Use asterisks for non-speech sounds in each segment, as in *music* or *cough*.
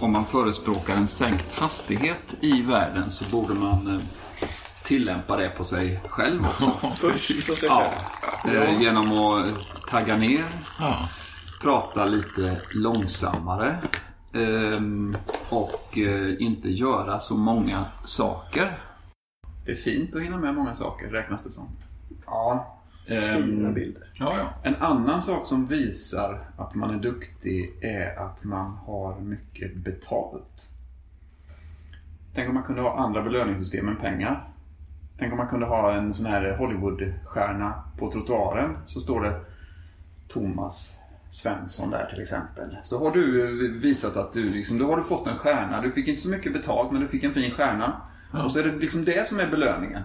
om man förespråkar en sänkt hastighet i världen så borde man eh, tillämpa det på sig själv också. *laughs* Först på sig Ja, eh, genom att tagga ner, Ja. prata lite långsammare ehm, och eh, inte göra så många saker. Det är fint att hinna med många saker, räknas det som. Ja. Fina Ehm, bilder. Ja, ja. en annan sak som visar att man är duktig är att man har mycket betalt. Tänk om man kunde ha andra belöningssystem än pengar. Tänk om man kunde ha en sån här Hollywoodstjärna på trottoaren. Så står det Thomas Svensson där till exempel. Så har du visat att du liksom, då har du fått en stjärna. Du fick inte så mycket betalt men du fick en fin stjärna. Och så är det liksom det som är belöningen.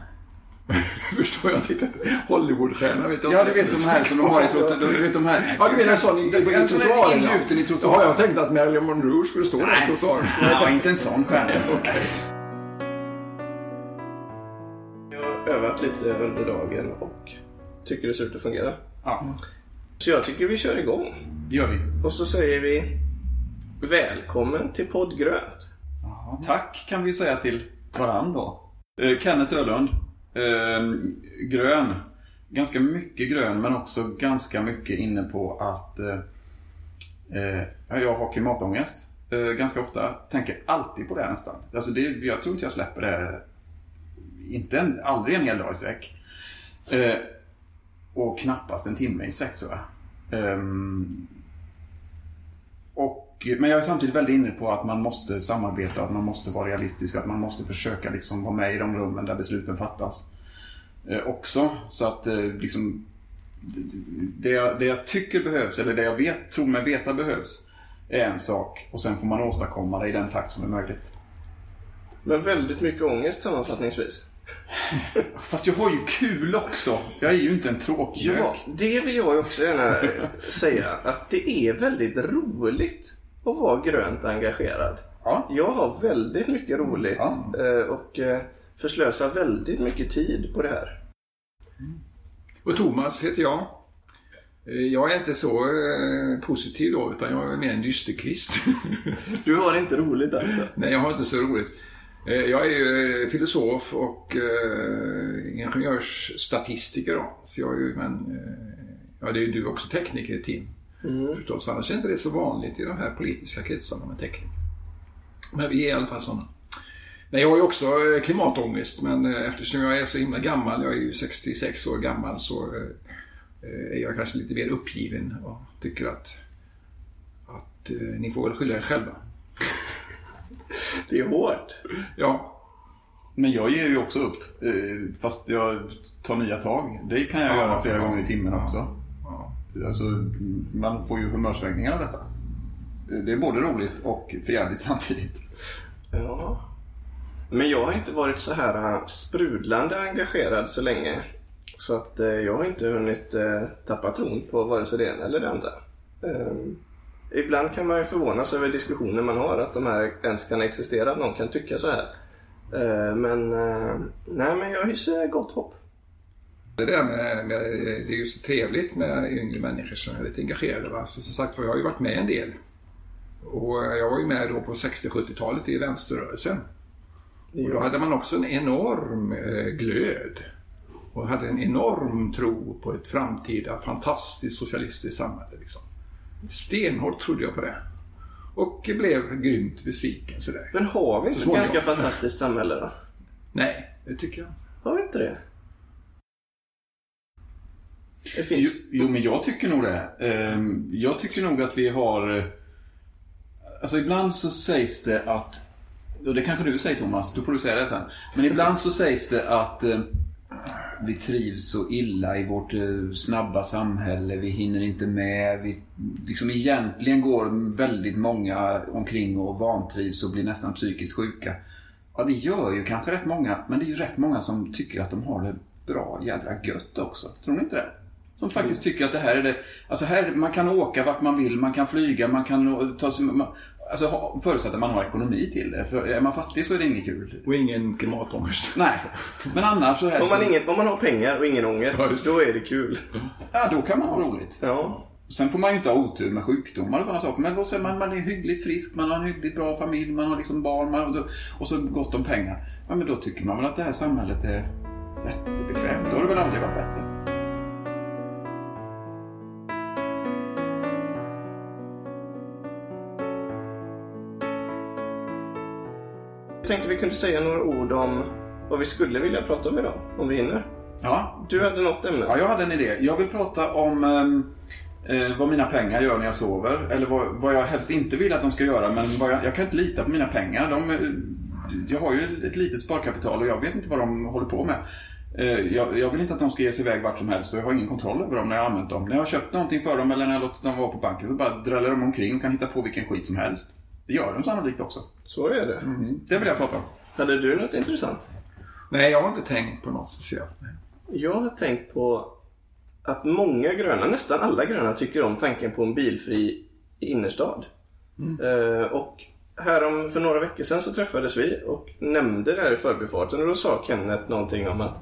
*laughs* Förstår jag inte. Hollywoodstjärna vet jag Ja, inte. du vet de här som de har i trottoaren. Du vet de här... Ja, du menar en sån i, i, i trottoaren? ingjuten i Ja, trottoaren. jag tänkte att Marilyn Monroe skulle stå där på trottoaren. Ja, inte en sån stjärna. *laughs* Jag har övat lite under dagen och tycker det ser ut att fungera. Ja, Så jag tycker vi kör igång. det gör vi. Och så säger vi Välkommen till poddgrönt. Jaha, tack kan vi säga till varann då. Eh, Kenneth Ölund. Eh, grön. Ganska mycket grön men också ganska mycket inne på att eh, eh jag har klimatångest. Eh, ganska ofta. Tänker alltid på det nästan. Alltså det, jag tror inte jag släpper det. Inte en, aldrig en hel dag i sträck. Eh, och knappast en timme i sträck tror jag. Ehm, och, men jag är samtidigt väldigt inne på att man måste samarbeta, att man måste vara realistisk, att man måste försöka liksom vara med i de rummen där besluten fattas. Eh, också, så att eh, liksom det jag, det jag tycker behövs, eller det jag vet, tror mig veta behövs, är en sak. Och sen får man åstadkomma det i den takt som är möjligt. Men väldigt mycket ångest sammanfattningsvis. *laughs* Fast jag har ju kul också. Jag är ju inte en tråkgök. Ja, det vill jag också gärna eh, säga. Att det är väldigt roligt att vara grönt engagerad. Ja. Jag har väldigt mycket roligt Ja. och förslösar väldigt mycket tid på det här. Och Thomas heter jag. Eh, Jag är inte så eh, positiv då, utan jag är mer en dysterkvist. *laughs* Du har inte roligt alltså? Nej, jag har inte så roligt. Eh, Jag är ju filosof och ingenjörsstatistiker då. Så jag är ju, men, ja det är ju du också tekniker, Tim. Förstås, annars är inte det så vanligt i de här politiska kretsarna med tekniker. Men vi är i alla fall sådana. Nej, jag har ju också eh, klimatångest, men eh, eftersom jag är så himla gammal, jag är ju 66 år gammal, så eh, är jag kanske lite mer uppgiven och tycker att, att ni får väl skylla er själva. *laughs* Det är hårt. Ja, Men jag ger ju också upp. Fast jag tar nya tag. Det kan jag Ja, göra flera ja, gånger i timmen ja, också. ja. Alltså, man får ju humörsvängningar av detta. Det är både roligt och förjävligt samtidigt. Ja. Men jag har inte varit så här eh, sprudlande engagerad så länge. Så att eh, jag har inte hunnit eh, tappa tron på vare sig det ena eller det andra. Ehm, ibland kan man ju förvånas över diskussioner man har, att de här ens kan existera, att någon kan tycka så här. Eh, men eh, nej, men jag hyser gott hopp. Det, där med, med, det är ju så trevligt med yngre människor som är lite engagerade. Va? Så, som sagt jag har ju varit med en del. Och jag var ju med då på 60-70-talet i vänsterrörelsen. Och då hade man också en enorm eh, glöd. Och hade en enorm tro på ett framtida fantastiskt socialistiskt samhälle. Liksom. Stenhårt trodde jag på det. Och blev grymt besviken sådär. Men har vi inte ett ganska fantastiskt samhälle då? Nej, det tycker jag inte. Har vi inte det? Det finns... Jo, jo, men jag tycker nog det. Ehm, Jag tycker nog att vi har... eh, Alltså ibland så sägs det att... Och det kanske du säger Thomas, då får du säga det sen. Men ibland så sägs det att eh, vi trivs så illa i vårt eh, snabba samhälle. Vi hinner inte med. Vi, liksom egentligen går väldigt många omkring och vantrivs och blir nästan psykiskt sjuka. Ja, det gör ju kanske rätt många. Men det är ju rätt många som tycker att de har det bra jädra gött också. Tror ni inte det? Som faktiskt tycker att det här är det... Alltså här, man kan åka vart man vill, man kan flyga, man kan ta sig... Man, alltså förutsatt att man har ekonomi till det. För är man fattig så är det inget kul. Och ingen klimatångest. *laughs* Nej. Men annars så... Här, Om man, ingen, om man har pengar och ingen ångest, Ja, det. då är det kul. Ja, då kan man ha roligt. Ja. Sen får man ju inte ha otur med sjukdomar och sådana saker. Men låt säga man, man är hyggligt frisk, man har en hyggligt bra familj, man har liksom barn man, och så gott om pengar. Ja, men då tycker man väl att det här samhället är jättebekvämt. Då har det väl aldrig varit bättre. Jag tänkte vi kunde säga några ord om vad vi skulle vilja prata om idag, om vi hinner. Ja, Du hade något ämne? Ja, jag hade en idé. Jag vill prata om ehm, eh, vad mina pengar gör när jag sover. Eller vad, vad jag helst inte vill att de ska göra. Men jag, jag kan inte lita på mina pengar. De, eh, jag har ju ett litet sparkapital och jag vet inte vad de håller på med. Eh, jag, jag vill inte att de ska ge sig iväg vart som helst och jag har ingen kontroll över dem när jag har använt dem. När jag har köpt någonting för dem eller när jag låtit dem vara på banken så bara dräller de omkring och kan hitta på vilken skit som helst. Det gör de sannolikt också. Så är det. Det vill jag prata om. Hade du något intressant? Nej, jag har inte tänkt på något speciellt. Nej. Jag har tänkt på att många gröna, nästan alla gröna, tycker om tanken på en bilfri innerstad. Eh, och härom, för några veckor sedan så träffades vi och nämnde det här i förbifarten och då sa Kenneth någonting om att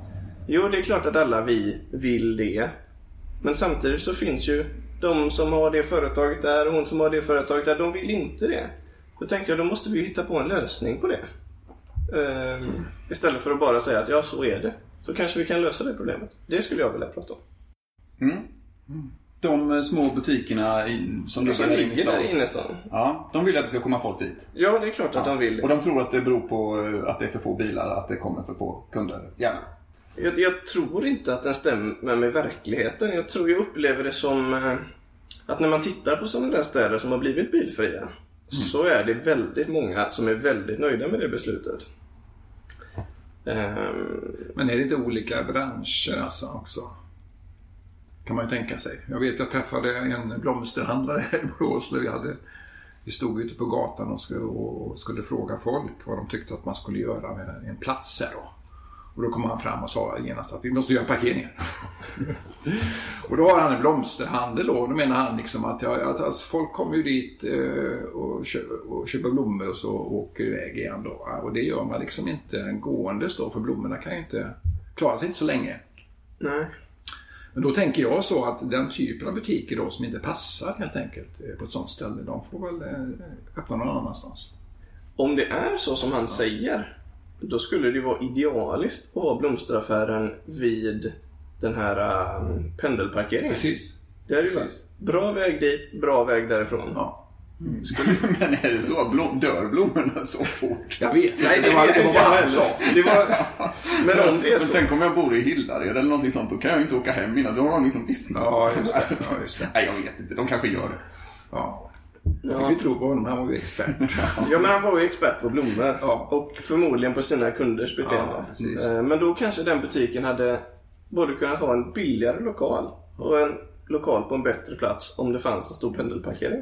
Jo, det är klart att alla vi vill det. Men samtidigt så finns ju de som har det företaget där och hon som har det företaget där, de vill inte det. Då tänkte jag, då måste vi hitta på en lösning på det. Eh, istället för att bara säga att ja, så är det. Så kanske vi kan lösa det problemet. Det skulle jag vilja prata om. Mm. De eh, små butikerna i, som Det som ligger där inne i stan. Ja, de vill att det ska komma folk dit. Ja, det är klart att de vill Och det. de tror att det beror på eh, att det är för få bilar, att det kommer för få kunder. Gärna. Jag, jag tror inte att den stämmer med verkligheten. Jag tror jag upplever det som eh, att när man tittar på sådana där städer som har blivit bilfria så är det väldigt många som är väldigt nöjda med det beslutet. Ehm, Men är det inte olika branscher alltså också? Kan man ju tänka sig. Jag vet, jag träffade en blomsterhandlare här i Borås där vi hade vi stod ute på gatan och skulle, och skulle fråga folk vad de tyckte att man skulle göra med en plats här då. Och då kom han fram och sa genast att vi måste göra parkeringar. *laughs* och då har han en blomsterhandel och då menar han liksom att, ja, att alltså, folk kommer ju dit eh, och, kö, och köper blommor och så åker iväg igen då. Och det gör man liksom inte gåendes då för blommorna kan ju inte klara sig inte så länge. nej. Men då tänker jag så att den typen av butiker då som inte passar helt enkelt eh, på ett sånt ställe, de får väl eh, öppna någon annanstans. Om det är så som han säger, då skulle det vara idealiskt att ha blomsteraffären vid den här um, pendelparkeringen. Precis. Det är ju Precis. bra väg dit, bra väg därifrån. Ja. *laughs* Men är det så? Blom, dör blommorna så fort? Jag vet. Nej, det, det var, det var inte vad jag han sa. Det var... Men om det är Men så. tänk om jag bor i Hillared eller någonting sånt, då kan jag ju inte åka hem innan. Då har de liksom vissnat. Ja, just det. Ja, just det. Nej, jag vet inte. De kanske gör det. Ja. Jag fick ju tro på honom, han var ju expert. Ja, men han var ju expert på blommor. Ja. Och förmodligen på sina kunders beteende. Ja. Eh, men då kanske den butiken hade både kunnat ha en billigare lokal och en lokal på en bättre plats om det fanns en stor pendelparkering.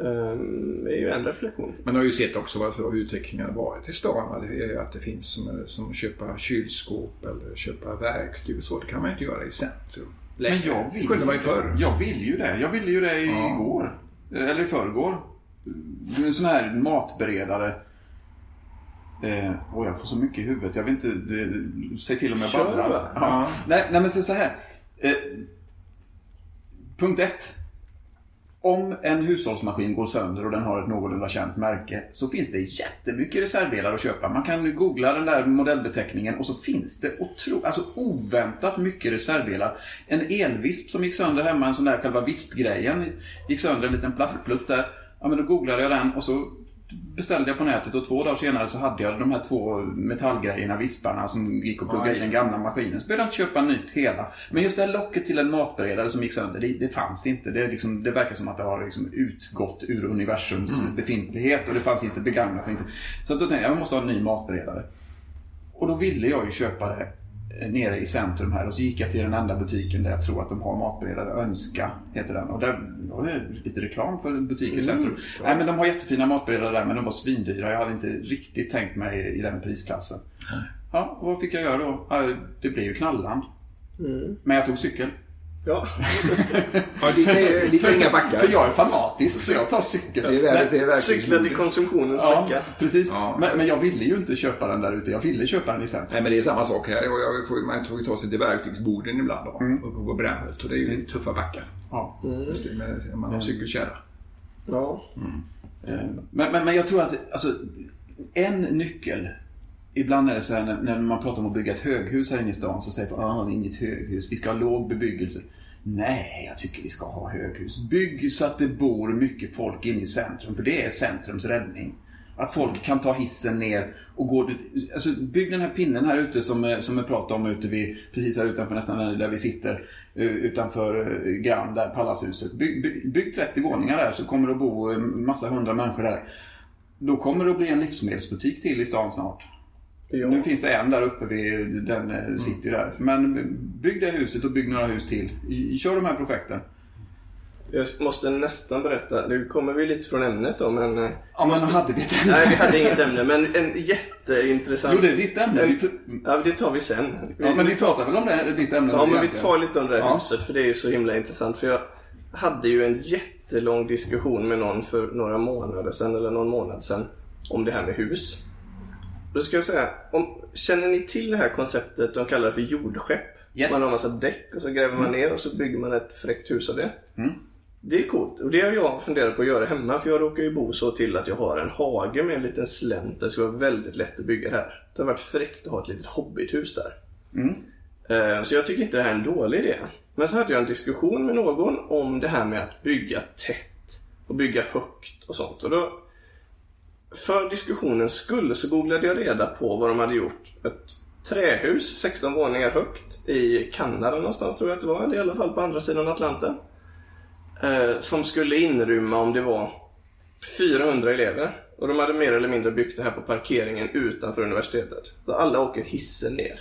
Ehm, Det är ju en reflektion. Man har ju sett också vad utvecklingen har varit i stan. Det är att det finns som, som att köpa kylskåp eller köpa verktyg och så. Det kan man ju inte göra i centrum. Men längre. jag vill Det kunde man ju förr. Jag vill ju det. Jag ville ju det Ja. igår. Eller i förrgår. En sån här matberedare. Eh, och jag får så mycket i huvudet. Jag vill inte... Eh, säg till om jag babblar. bara. Ja. Nej, nej, men så så här. Eh, punkt ett. Om en hushållsmaskin går sönder och den har ett någorlunda känt märke så finns det jättemycket reservdelar att köpa. Man kan googla den där modellbeteckningen och så finns det otro, alltså oväntat mycket reservdelar. En elvisp som gick sönder hemma, en sån där själva vispgrejen, gick sönder en liten plastplutt där. Ja, men då googlade jag den och så beställde jag på nätet och två dagar senare så hade jag de här två metallgrejerna, visparna som gick och pluggade i den gamla maskinen. Så behövde jag inte köpa nytt hela. Men just det här locket till en matberedare som gick sönder, det, det fanns inte. Det, liksom, det verkar som att det har liksom utgått ur universums befintlighet och det fanns inte begagnat. Inte. Så då tänkte jag, jag måste ha en ny matberedare. Och då ville jag ju köpa det nere i centrum här och så gick jag till den enda butiken där jag tror att de har matberedare. Önska heter den. Och där var det lite reklam för butiker i centrum. Nej men de har jättefina matberedare där men de var svindyra. Jag hade inte riktigt tänkt mig i den prisklassen. Ja, och vad fick jag göra då? Det blev ju knallland. Men jag tog cykel. Ja. *laughs* Ja, dit är, dit är inga backar. För jag är fanatisk så jag tar cykel. Det är, där, det är verkligen... Cykla till konsumtionens Ja, vecka. precis. Ja. Men, men jag ville ju inte köpa den där ute. Jag ville köpa den i centrum. Nej, men det är samma sak här. Jag får, man får ju ta sig till verktygsborden ibland då, uppe på Brämhult. Och det är ju lite tuffa backar. Ja. Det, med, man har cykelkärra. Ja. Eh, Men, men, men jag tror att alltså, en nyckel Ibland är det så här när, när man pratar om att bygga ett höghus här inne i stan så säger man att det är inget höghus, vi ska ha låg bebyggelse. Nej, jag tycker vi ska ha höghus. Bygg så att det bor mycket folk inne i centrum, för det är centrums räddning. Att folk kan ta hissen ner och gå... Alltså, bygg den här pinnen här ute som, eh, som jag pratade om ute vid, precis här utanför nästan där- där vi sitter. eh, Utanför eh, Grand, där Pallashuset. Bygg, bygg, bygg 30 våningar där så kommer det att bo en massa hundra människor där. Då kommer det att bli en livsmedelsbutik till i stan snart. Ja. Nu finns det en där uppe vid den eh, city där. Men bygg det huset och bygg några hus till. Kör de här projekten. Jag måste nästan berätta, nu kommer vi lite från ämnet då men... eh, Ja, men hade vi ett ämne? Nej, vi hade inget ämne, men en jätteintressant... Jo, det är ditt ämne. Ja, det tar vi sen. Vi, Ja, men vi pratar väl om det, ditt ämne Ja, men vi tar lite om det här Ja. huset för det är ju så himla intressant. För jag hade ju en jättelång diskussion med någon för några månader sedan eller någon månad sedan om det här med hus. Då ska jag säga, om, känner ni till det här konceptet de kallar det för jordskepp? Yes. Man har massa däck och så gräver man ner och så bygger man ett fräckt hus av det. Mm. Det är coolt och det har jag funderat på att göra hemma för jag råkar ju bo så till att jag har en hage med en liten slänt det ska vara väldigt lätt att bygga här. Det har varit fräckt att ha ett litet hobbithus där. Mm. Eh, Så jag tycker inte det här är en dålig idé. Men så hade jag en diskussion med någon om det här med att bygga tätt och bygga högt och sånt. Och då, för diskussionens skull så googlade jag reda på vad de hade gjort. Ett trähus, 16 våningar högt, i Kanada någonstans tror jag att det var. Eller i alla fall på andra sidan Atlanten. Eh, som skulle inrymma, om det var 400 elever. Och de hade mer eller mindre byggt det här på parkeringen utanför universitetet. Så alla åker hissen ner.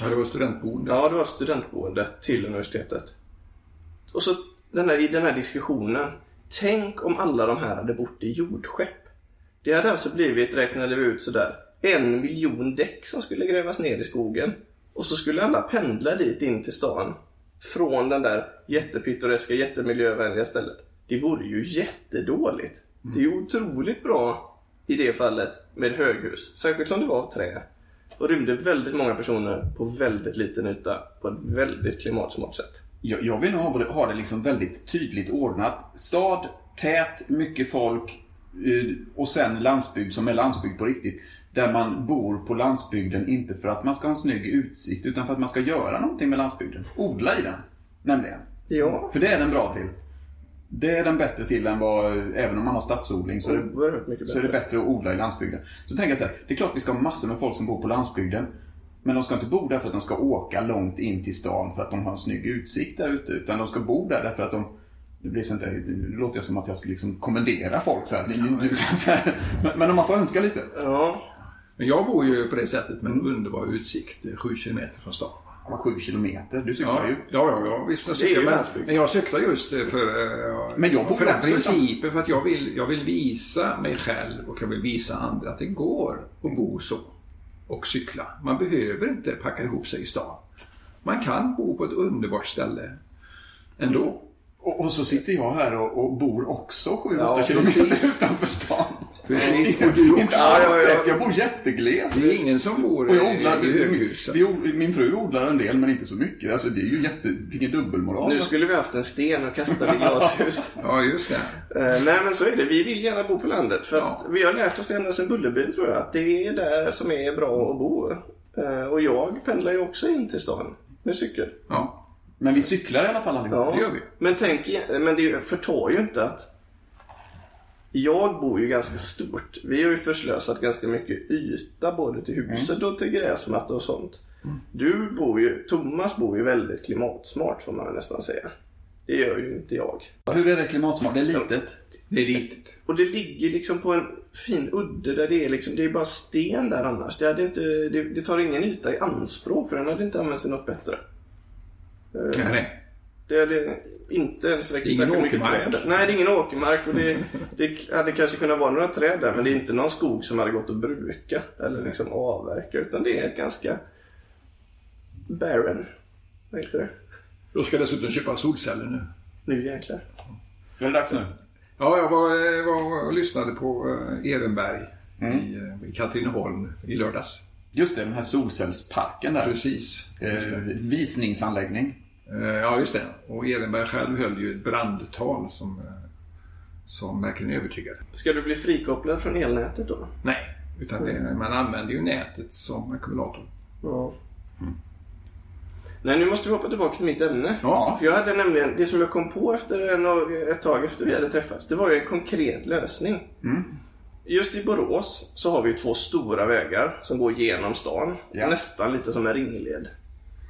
Ja, det var studentboende. Ja, det var studentboende till universitetet. Och så den här, i den här diskussionen. Tänk om alla de här hade bott i jordskepp. Det hade alltså blivit, räknade vi ut sådär, en miljon däck som skulle grävas ner i skogen. Och så skulle alla pendla dit in till stan. Från den där jättepittoreska, jättemiljövänliga stället. Det vore ju jättedåligt. Det är ju otroligt bra i det fallet med höghus. Särskilt som det var av trä. Och rymde väldigt många personer på väldigt liten yta på ett väldigt klimatsmart sätt. Jag, jag vill nog ha det, ha det liksom väldigt tydligt ordnat. Stad, tät, mycket folk eh, och sen landsbygd som är landsbygd på riktigt. Där man bor på landsbygden inte för att man ska ha en snygg utsikt utan för att man ska göra någonting med landsbygden. Odla i den, nämligen. Ja, För det är den bra till. Det är den bättre till än vad, även om man har stadsodling, så är det oerhört mycket så är det bättre. bättre att odla i landsbygden. Så tänker jag så här, det är klart vi ska ha massor med folk som bor på landsbygden. Men de ska inte bo där för att de ska åka långt in till stan för att de har en snygg utsikt där ute. Utan de ska bo där därför att de det blir sånt där, nu låter jag som att jag ska liksom kommendera folk så här. Så här. Men, om man får önska lite. Ja, Men jag bor ju på det sättet med en underbar utsikt, eh, sju kilometer från stan. Sju kilometer, du cyklar Ja, ju. ja, ja, ja visst. Jag cyklar, men, men jag cyklar just eh, för, eh, Men jag bor för den principen. För att jag vill, jag vill visa mig själv och jag vill visa andra att det går att bo så och cykla. Man behöver inte packa ihop sig i stan. Man kan bo på ett underbart ställe ändå. Och, och så sitter jag här och, och bor också 7-8 Ja, kilometer precis. utanför stan. Precis, och du också. Ja, ja, ja. jag bor jättegles. Det är ingen som bor Och i, jag odlar, i höghus. Alltså. vi, min fru odlar en del men inte så mycket. Alltså det är ju jätte, vilken dubbelmoral. nu skulle vi haft en sten och kastat i glashus. *laughs* Ja, just det. Eh, nej men så är det, vi vill gärna bo på landet. För att Ja. vi har lärt oss ända sedan Bullerbyn tror jag, att det är där som är bra att bo. Eh, och jag pendlar ju också in till stan med cykel. Ja, Men vi cyklar i alla fall allihop. det gör vi. Men tänk, men det förtar ju inte att jag bor ju ganska stort. Vi har ju förslösat ganska mycket yta både till huset och till gräsmatta och sånt. Du bor ju, Thomas bor ju väldigt klimatsmart får man väl nästan säga. Det gör ju inte jag. Hur är det klimatsmart? Det är litet. Det är litet. Och det ligger liksom på en fin udde där det är liksom, det är bara sten där annars. Det, hade inte, det, det tar ingen yta i anspråk för den hade inte använts till något bättre. Nej, nej. Det hade inte ens växt Det särskilt mycket åkermark. träd. Nej, det är ingen åkermark. Och det, det hade kanske kunnat vara några träd där, men det är inte någon skog som hade gått att bruka eller liksom avverka. Utan det är ett ganska barren. Vad heter det? Då ska jag dessutom köpa solceller nu. Nu jäklar. Är det dags nu? Ja, jag var, var och lyssnade på eh, Ehrenberg i, eh, i Katrineholm i lördags. Just det, den här solcellsparken där. Precis. Eh, visningsanläggning. Eh, Ja, just det. Och Ehrenberg själv höll ju ett brandtal som, eh, som verkligen övertygade. Ska du bli frikopplad från elnätet då? Nej, utan det, man använder ju nätet som ackumulator. Ja. Nej, nu måste vi hoppa tillbaka till mitt ämne. Ja. För jag hade nämligen, det som jag kom på efter en, ett tag efter vi hade träffats, det var ju en konkret lösning. Just i Borås så har vi två stora vägar som går genom stan. Ja. Nästan lite som en ringled.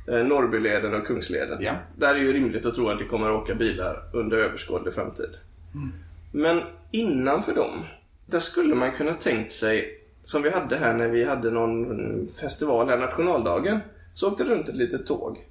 Eh, Norrbyleden och Kungsleden. Ja. Där är ju rimligt att tro att det kommer att åka bilar under överskådlig framtid. Men innanför dem, där skulle man kunna tänkt sig, som vi hade här när vi hade någon festival här, nationaldagen, så åkte det runt ett litet tåg.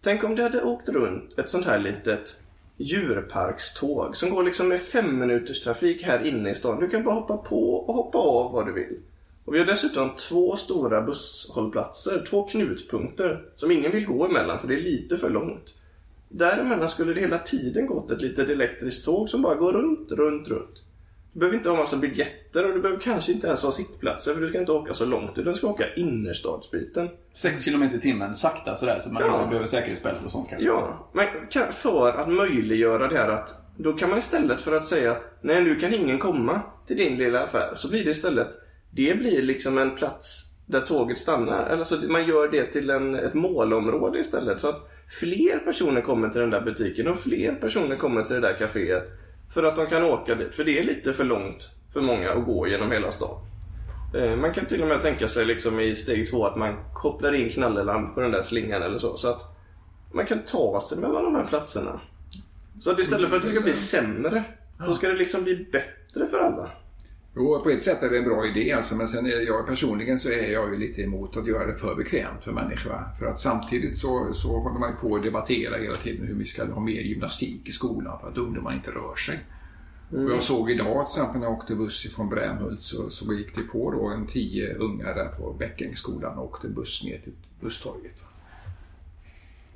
Tänk om det hade åkt runt ett sånt här litet djurparkståg som går liksom med fem minuters trafik här inne i stan. Du kan bara hoppa på och hoppa av vad du vill. Och vi har dessutom två stora busshållplatser, två knutpunkter som ingen vill gå emellan för det är lite för långt. Däremellan skulle det hela tiden gått ett litet elektriskt tåg som bara går runt, runt, runt. Du behöver inte ha massa biljetter och du behöver kanske inte ens ha sittplatser för du ska inte åka så långt utan du ska åka innerstadsbiten. 6 km i timmen, sakta sådär, så man Ja. inte behöver säkerhetsbälte och sånt kanske. Ja, men för att möjliggöra det här att då kan man istället för att säga att nej nu kan ingen komma till din lilla affär så blir det istället det blir liksom en plats där tåget stannar. Eller man gör det till en, ett målområde istället så att fler personer kommer till den där butiken och fler personer kommer till det där kaféet för att de kan åka dit. För det är lite för långt för många att gå genom hela stan. Eh, man kan till och med tänka sig liksom i steg två att man kopplar in knalleland på den där slingan eller så. Så att man kan ta sig mellan de här platserna. Så att istället för att det ska bli sämre, så ska det liksom bli bättre för alla. Jo, på ett sätt är det en bra idé alltså, men sen är jag personligen så är jag ju lite emot att göra det för bekvämt för människor. För att samtidigt så, så håller man ju på att debattera hela tiden hur vi ska ha mer gymnastik i skolan för att ungdomar inte rör sig. Och jag såg idag till exempel när jag åkte buss från Brämhult så, så gick det på då en tio ungar där på Bäckängsskolan och åkte buss ner till busstorget. va.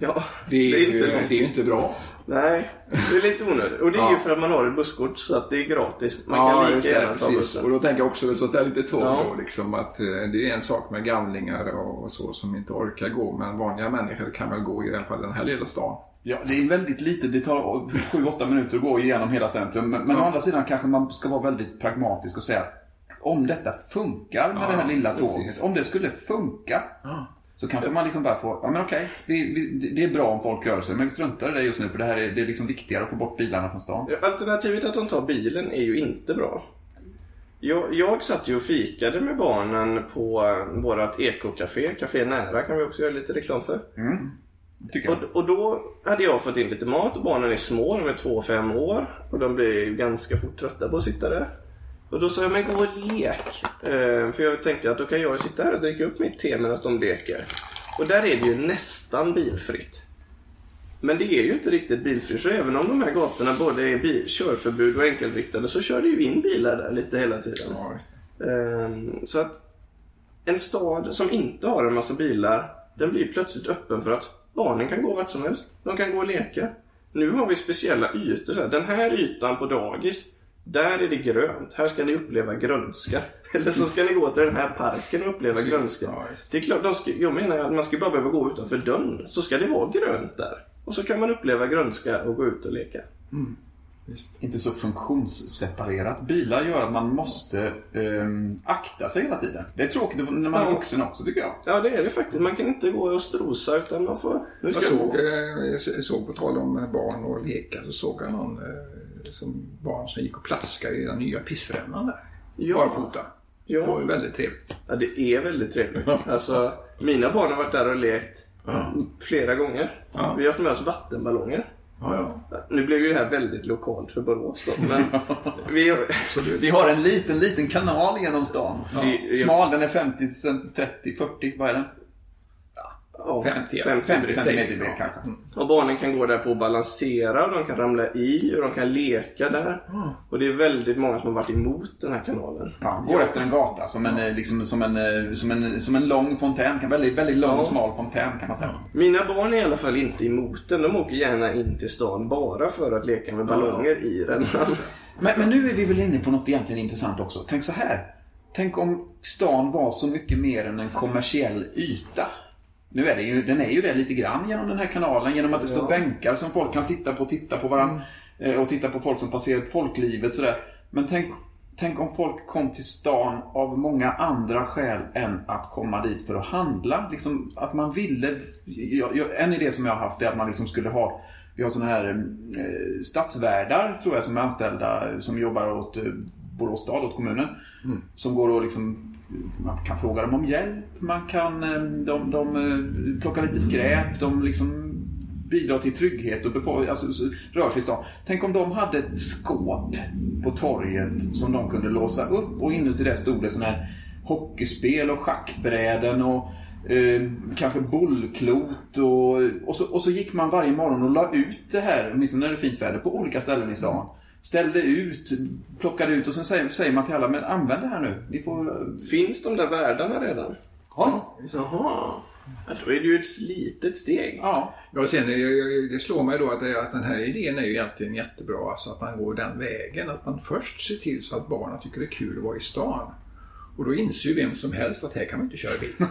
Ja, Det är, ju, inte långt. det är ju inte bra. Nej, det är lite onödigt. Och det är Ja. ju för att man har ett busskort så att det är gratis. Man Ja, kan lika det, gärna ta bussen. Och då tänker jag också sånt där litet tåg Ja. då, liksom att eh, det är en sak med gamlingar och, och så som inte orkar gå. Men vanliga människor kan väl gå i alla fall den här lilla stan. Ja, det är väldigt lite. Det tar 7-8 minuter att gå igenom hela centrum. Men, men å andra sidan kanske man ska vara väldigt pragmatisk och säga om detta funkar med Ja, det här lilla precis. tåget. Om det skulle funka. Så kanske man liksom bara får, ja men okej, vi, vi, det är bra om folk rör sig, men vi struntar i det just nu för det här är, det är liksom viktigare att få bort bilarna från stan. Alternativet att de tar bilen är ju inte bra. Jag, jag satt ju och fikade med barnen på eh, vårat ekocafé, Café Nära kan vi också göra lite reklam för. Jag. Och, och då hade jag fått in lite mat och barnen är små, de är två och fem år. Och de blir ganska fort trötta på att sitta där. Och då sa jag, men gå och lek. Eh, för jag tänkte att då kan jag sitta här och dricka upp mitt te medan de leker. Och där är det ju nästan bilfritt. Men det är ju inte riktigt bilfritt, så även om de här gatorna både är bil, körförbud och enkelriktade så kör det ju in bilar där lite hela tiden. Ja. Ehm, Så att en stad som inte har en massa bilar, den blir plötsligt öppen för att barnen kan gå vart som helst. De kan gå och leka. Nu har vi speciella ytor. Den här ytan på dagis, där är det grönt. Här ska ni uppleva grönska. *laughs* Eller så ska ni gå till den här parken och uppleva Precis. grönska. Ja, Det är klart, de ska, jag menar att man ska bara behöva gå utanför dörren. Så ska det vara grönt där. Och så kan man uppleva grönska och gå ut och leka. Visst. Inte så funktionsseparerat. Bilar gör att man måste ehm, akta sig hela tiden. Det är tråkigt när man är Ja. vuxen också tycker jag. Ja, det är det faktiskt. Man kan inte gå och strosa utan man får... Nu ska Jag jag såg, gå. eh, jag såg på tal om barn och leka så såg jag någon eh, som barn som gick och plaskade i den nya pissrännan där. Ja. Barfota. Ja. Det var ju väldigt trevligt. Ja, det är väldigt trevligt. Alltså, mina barn har varit där och lekt flera gånger. Ja. Vi har haft med oss vattenballonger. Ja, ja. Nu blev ju det här väldigt lokalt för Borås då, men *laughs* vi. Vi har en liten, liten kanal genom stan. Det- Smal, den är 50, cent- 30, 40, vad är den? Ja, 50, ja. 50 50 blir det. centimeter bred kanske. Och barnen kan gå där på och balansera och de kan ramla i och de kan leka där. Och det är väldigt många som har varit emot den här kanalen. Ja, går efter en gata som en, eh, liksom, som en, eh, som en, som en lång fontän. Kan- Väldigt, väldigt lång och smal fontän kan man säga. Mina barn är i alla fall inte emot den. De åker gärna in till stan bara för att leka med ballonger i den. *laughs* Men, men nu är vi väl inne på något egentligen intressant också. Tänk så här. Tänk om stan var så mycket mer än en kommersiell yta. Nu är det ju, den är ju det lite grann genom den här kanalen, genom att det står bänkar som folk kan sitta på och titta på varandra. eh, Och titta på folk som passerar folklivet sådär. Men tänk, tänk om folk kom till stan av många andra skäl än att komma dit för att handla. Liksom att man ville... Jag, jag, en idé som jag har haft är att man liksom skulle ha vi har sådana här eh, stadsvärdar, tror jag, som är anställda som jobbar åt eh, Borås stad, åt kommunen. Som går och liksom, man kan fråga dem om hjälp, man kan, eh, de, de eh, plockar lite skräp, de liksom bidrar till trygghet och befo- alltså, rör sig i stan. Tänk om de hade ett skåp på torget som de kunde låsa upp och inuti det stod det sådana här hockeyspel och schackbräden och eh, kanske bollklot och, och, så, och så gick man varje morgon och la ut det här, åtminstone när det är fint väder, på olika ställen i stan. Ställde ut, plockade ut och sen säger, säger man till alla, men använd det här nu. Ni får... Finns de där världarna redan? Ja, Jaha. Ja, då är det ju ett litet steg. Ja, Ja, sen, det, det slår mig då att, det, att den här idén är ju egentligen jättebra. Alltså att man går den vägen. Att man först ser till så att barnen tycker det är kul att vara i stan. Och då inser ju vem som helst att här kan man inte köra bil. *laughs*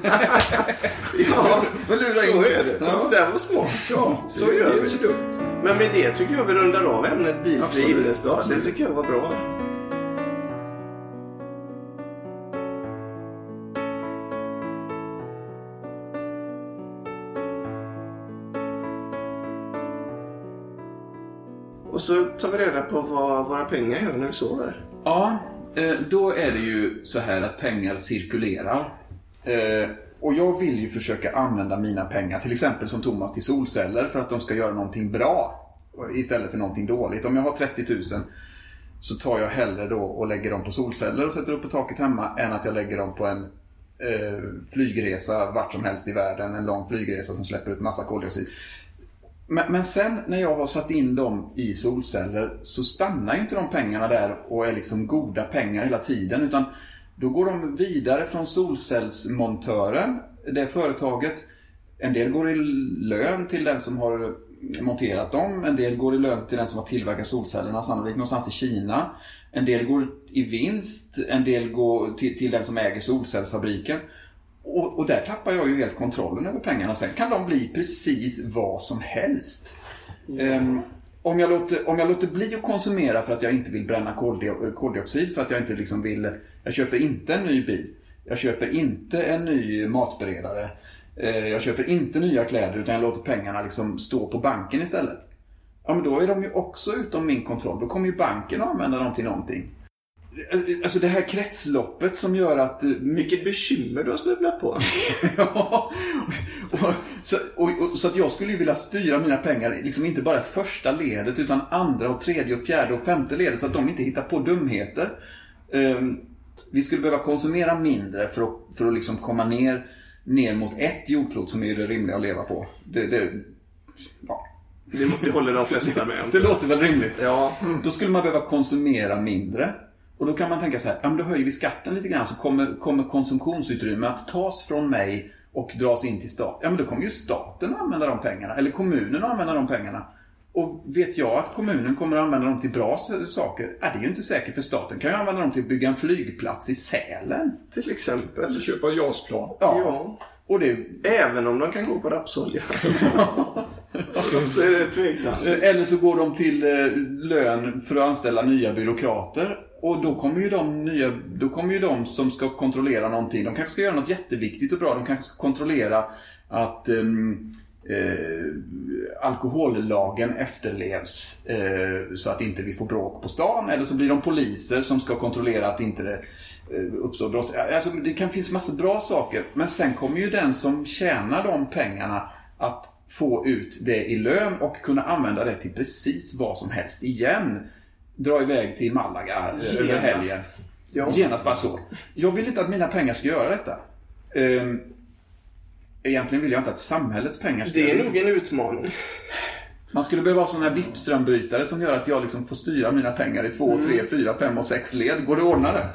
Ja, *laughs* så är det. Ja. Det där var smart. Ja, Så det, gör det är vi. så dumt. Men med det tycker jag vi rundar av ämnet bilfri innerstad. Det tycker jag var bra. Och så tar vi reda på vad våra pengar gör när vi sover. Ja, eh, då är det ju så här att pengar cirkulerar. Och jag vill ju försöka använda mina pengar, till exempel som Thomas, till solceller för att de ska göra någonting bra istället för någonting dåligt. Om jag har 30 000 så tar jag hellre då och lägger dem på solceller och sätter upp på taket hemma än att jag lägger dem på en eh, flygresa vart som helst i världen. En lång flygresa som släpper ut massa koldioxid. Men, men sen när jag har satt in dem i solceller så stannar ju inte de pengarna där och är liksom goda pengar hela tiden. Utan då går de vidare från solcellsmontören, det företaget. En del går i lön till den som har monterat dem. En del går i lön till den som har tillverkat solcellerna, sannolikt någonstans i Kina. En del går i vinst, en del går till, till den som äger solcellsfabriken. Och, och där tappar jag ju helt kontrollen över pengarna. Sen kan de bli precis vad som helst. Ehm, om, jag låter, om jag låter bli att konsumera för att jag inte vill bränna eh, koldioxid, för att jag inte liksom vill... Jag köper inte en ny bil. Jag köper inte en ny matberedare. Eh, jag köper inte nya kläder, utan jag låter pengarna liksom stå på banken istället. Ja, men då är de ju också utom min kontroll. Då kommer ju banken att använda dem till någonting. Alltså det här kretsloppet som gör att... eh, Vilket bekymmer du har snubblat på. *laughs* Ja, och, så, och, och, så att jag skulle ju vilja styra mina pengar, liksom inte bara första ledet, utan andra och tredje och fjärde och femte ledet, så att de inte hittar på dumheter. Ehm, vi skulle behöva konsumera mindre för att, för att liksom komma ner, ner mot ett jordklot som är det rimliga att leva på. Det, det, ja, Det, det håller de flesta med om. *laughs* det låter väl rimligt? Ja. Då skulle man behöva konsumera mindre. Och då kan man tänka så här, ja men då höjer vi skatten lite grann så kommer, kommer konsumtionsutrymme att tas från mig och dras in till staten. Ja men då kommer ju staten att använda de pengarna, eller kommunen att använda de pengarna. Och vet jag att kommunen kommer att använda dem till bra saker? Ja, det är ju inte säkert för staten kan ju använda dem till att bygga en flygplats i Sälen. Till exempel. Eller köpa JAS-plan. Ja. Ja. Och det, Även om de kan gå på rapsolja. *laughs* så är det tveksamt. Eller så går de till eh, lön för att anställa nya byråkrater. Och då kommer ju de nya, då kommer ju de som ska kontrollera någonting. De kanske ska göra något jätteviktigt och bra. De kanske ska kontrollera att um, eh, alkohollagen efterlevs eh, så att inte vi får bråk på stan. Eller så blir de poliser som ska kontrollera att inte det eh, uppstår brott. Alltså, det kan finnas massa bra saker. Men sen kommer ju den som tjänar de pengarna att få ut det i lön och kunna använda det till precis vad som helst igen. Dra iväg till Malaga eh, över Genast. helgen. Ja. Genast bara så. Jag vill inte att mina pengar ska göra detta. Ehm, Egentligen vill jag inte att samhällets pengar ska Det är nog en utmaning. Man skulle behöva ha sådana här vippströmbrytare som gör att jag liksom får styra mina pengar i två, tre, fyra, fem och sex led. Går det att ordna det?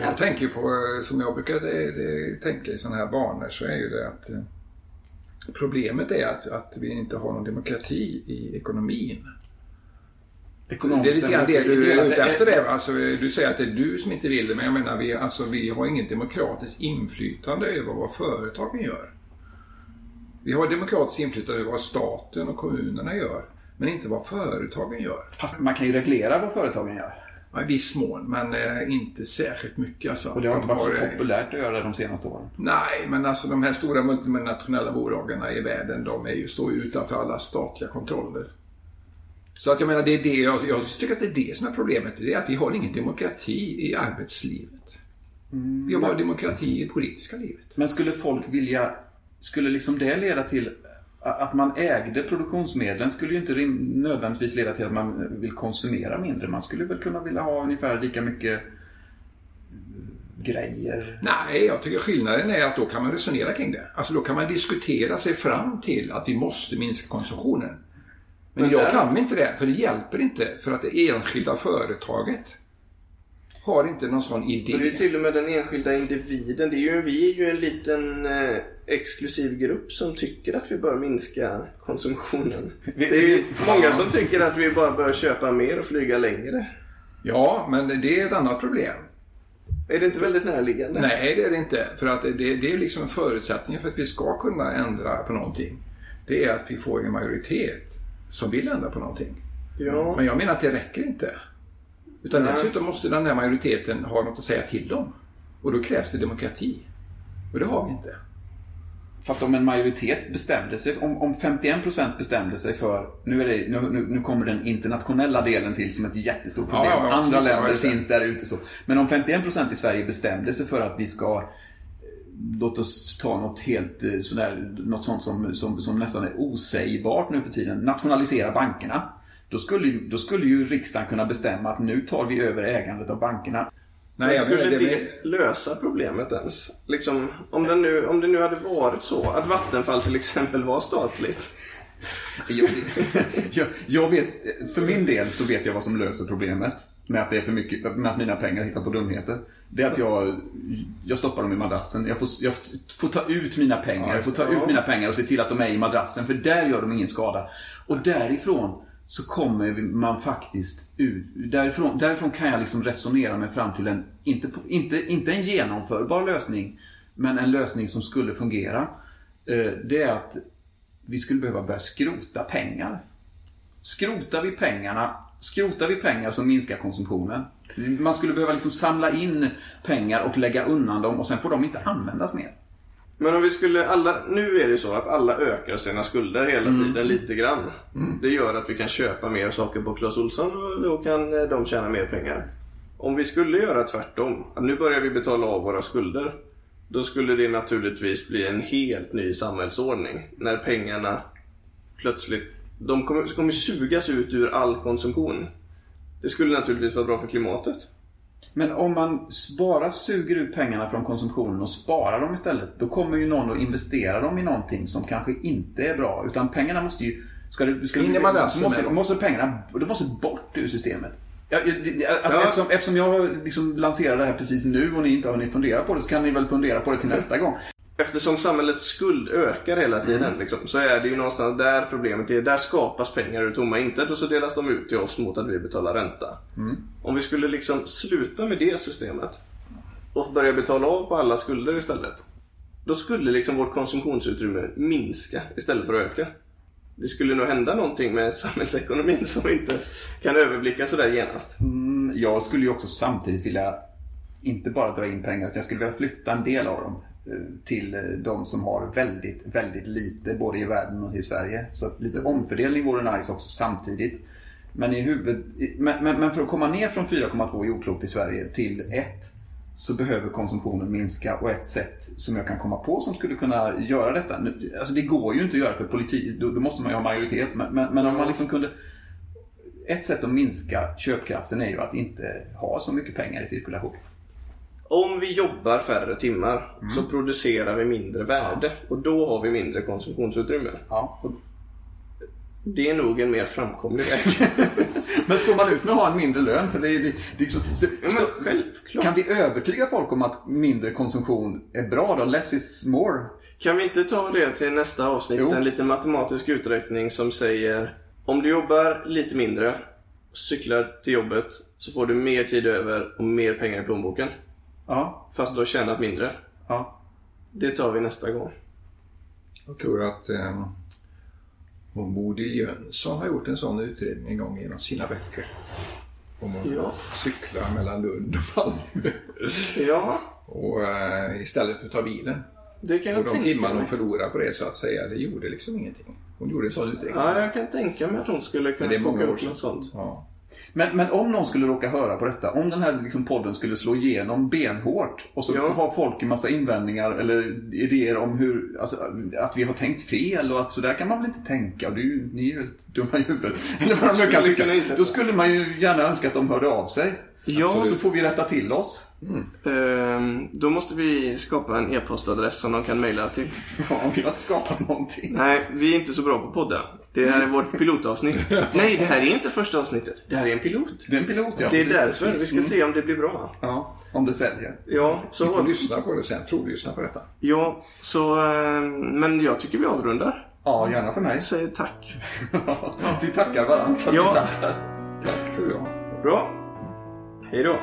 Jag tänker på, eh, som jag brukar eh, eh, tänka i sådana här banor, så är ju det att eh, problemet är att, att vi inte har någon demokrati i ekonomin. Det är lite grann det du är ute efter det. Alltså, du säger att det är du som inte vill det, men jag menar vi, alltså, vi har inget demokratiskt inflytande över vad företagen gör. Vi har demokratiskt inflytande över vad staten och kommunerna gör, men inte vad företagen gör. Fast man kan ju reglera vad företagen gör. Ja, I viss mån, men eh, inte särskilt mycket. Alltså. Och det har inte varit så eh, populärt att göra det de senaste åren. Nej, men alltså de här stora multinationella bolagen i världen, de är ju, står ju utanför alla statliga kontroller. Så att jag menar, det är det, jag, jag tycker att det är det som är problemet. Det är att vi har ingen demokrati i arbetslivet. Vi har bara demokrati i politiska livet. Men skulle folk vilja... Skulle liksom det leda till att man ägde produktionsmedlen skulle ju inte nödvändigtvis leda till att man vill konsumera mindre. Man skulle väl kunna vilja ha ungefär lika mycket grejer. Nej, jag tycker skillnaden är att då kan man resonera kring det. Alltså då kan man diskutera sig fram till att vi måste minska konsumtionen. Men, Men jag där- kan inte det, för det hjälper inte. För att det enskilda företaget har inte någon sån idé. Och det är till och med den enskilda individen. Det är ju, vi är ju en liten eh, exklusiv grupp som tycker att vi bör minska konsumtionen. Det är ju många som tycker att vi bara bör köpa mer och flyga längre. Ja, men det är ett annat problem. Är det inte väldigt närliggande? Nej, det är det inte. För att det, det är liksom en förutsättning för att vi ska kunna ändra på någonting. Det är att vi får en majoritet som vill ändra på någonting. Ja. Men jag menar att det räcker inte. Utan Nej. dessutom måste den här majoriteten ha något att säga till om. Och då krävs det demokrati. Och det har vi inte. Fast om en majoritet bestämde sig, om, om 51% bestämde sig för, nu, är det, nu, nu, nu kommer den internationella delen till som ett jättestort problem. Ja, ja, Andra länder finns där ute så. Men om 51% i Sverige bestämde sig för att vi ska, låt oss ta något helt eh, sådär, något sånt som, som, som nästan är osägbart nu för tiden, nationalisera bankerna. Då skulle, ju- då skulle ju riksdagen kunna bestämma att nu tar vi över ägandet av bankerna. Nej, Men jag skulle det, det, lösa problemet ens? Liksom, om, det nu, om det nu hade varit så att Vattenfall till exempel var statligt. Jag, jag, jag vet, för min del så vet jag vad som löser problemet med att det är för mycket, med att mina pengar hittar på dumheter. Det är att jag, jag stoppar dem i madrassen. Jag får, jag får ta ut mina pengar. Jag får ta ut mina pengar och se till att de är i madrassen. För där gör de ingen skada. Och därifrån så kommer man faktiskt ut. Därifrån, därifrån kan jag liksom resonera mig fram till en, inte, inte, inte en genomförbar lösning, men en lösning som skulle fungera. Eh, Det är att vi skulle behöva börja skrota pengar. Skrotar vi pengarna, skrotar vi pengar så minskar konsumtionen. Man skulle behöva liksom samla in pengar och lägga undan dem och sen får de inte användas mer. Men om vi skulle alla, nu är det ju så att alla ökar sina skulder hela tiden lite grann. Det gör att vi kan köpa mer saker på Clas Ohlson och då kan eh, de tjäna mer pengar. Om vi skulle göra tvärtom, att nu börjar vi betala av våra skulder. Då skulle det naturligtvis bli en helt ny samhällsordning. När pengarna plötsligt, de kommer, kommer sugas ut ur all konsumtion. Det skulle naturligtvis vara bra för klimatet. Men om man bara suger ut pengarna från konsumtionen och sparar dem istället, då kommer ju någon att investera dem i någonting som kanske inte är bra. Utan pengarna måste ju... Ska det, ska det, måste, måste pengarna de måste bort ur systemet. Ja, alltså, Ja. Eftersom, eftersom jag liksom lanserar det här precis nu och ni inte har hunnit fundera på det så kan ni väl fundera på det till nästa gång. Eftersom samhällets skuld ökar hela tiden liksom, så är det ju någonstans där problemet är. Där skapas pengar ur tomma intet och så delas de ut till oss mot att vi betalar ränta. Om vi skulle liksom sluta med det systemet och börja betala av på alla skulder istället. Då skulle liksom vårt konsumtionsutrymme minska istället för att öka. Det skulle nog hända någonting med samhällsekonomin som vi inte kan överblicka sådär genast. Mm, Jag skulle ju också samtidigt vilja inte bara dra in pengar, utan jag skulle vilja flytta en del av dem till eh, de som har väldigt, väldigt lite både i världen och i Sverige. Så att lite omfördelning vore nice också samtidigt. Men, i huvud, men, men, men för att komma ner från 4,2 jordklot i Sverige till 1 så behöver konsumtionen minska och ett sätt som jag kan komma på som skulle kunna göra detta. Alltså det går ju inte att göra för politik, då, då måste man ju ha majoritet. Men, men, men om man liksom kunde ett sätt att minska köpkraften är ju att inte ha så mycket pengar i cirkulation. Om vi jobbar färre timmar så producerar vi mindre värde och då har vi mindre konsumtionsutrymme. Ja. Det är nog en mer framkomlig väg. *laughs* Men står man ut med att ha en mindre lön? För det är, det, det är så, så, Ja, kan vi övertyga folk om att mindre konsumtion är bra då? Less is more. Kan vi inte ta det till nästa avsnitt? Jo. En liten matematisk uträkning som säger om du jobbar lite mindre cyklar till jobbet så får du mer tid över och mer pengar i plånboken. Ja. Fast du har tjänat mindre. Ja. Det tar vi nästa gång. Jag tror att eh, hon Bodil Jönsson har gjort en sån utredning en gång genom sina böcker. Om hon Ja. cyklar mellan Lund och Malmö. Ja, Och, eh, istället för att ta bilen. det kan Och jag de tänka timmar hon förlorade på det så att säga, det gjorde liksom ingenting. Hon gjorde en sån utredning. Ja, jag kan tänka mig att hon skulle kunna koka upp något sånt. Ja. Men, men om någon skulle råka höra på detta, om den här liksom podden skulle slå igenom benhårt och så Ja. har folk en massa invändningar eller idéer om hur, alltså, att vi har tänkt fel och att så där kan man väl inte tänka. Du, ni är ju helt dumma i huvudet. *laughs* Eller vad de nu kan tycka. Då skulle man ju gärna önska att de hörde av sig. Ja, Så får vi rätta till oss. ehm, då måste vi skapa en e-postadress som de kan mejla till. *laughs* Ja, vi har inte skapat någonting. Nej, vi är inte så bra på podden. Det här är vårt pilotavsnitt. *laughs* Nej, det här är inte första avsnittet. Det här är en pilot. Det är en pilot, ja. Det är precis. därför. Vi ska se om det blir bra. Ja, om det säljer. Ja, Vi får så... lyssna på det sen, provlyssna på detta. Ja, så... ehm, Men jag tycker vi avrundar. Ja, gärna för mig. Säger tack. *laughs* vi tackar varandra för att Ja. vi satt här. Tack för idag. Bra. Hej då.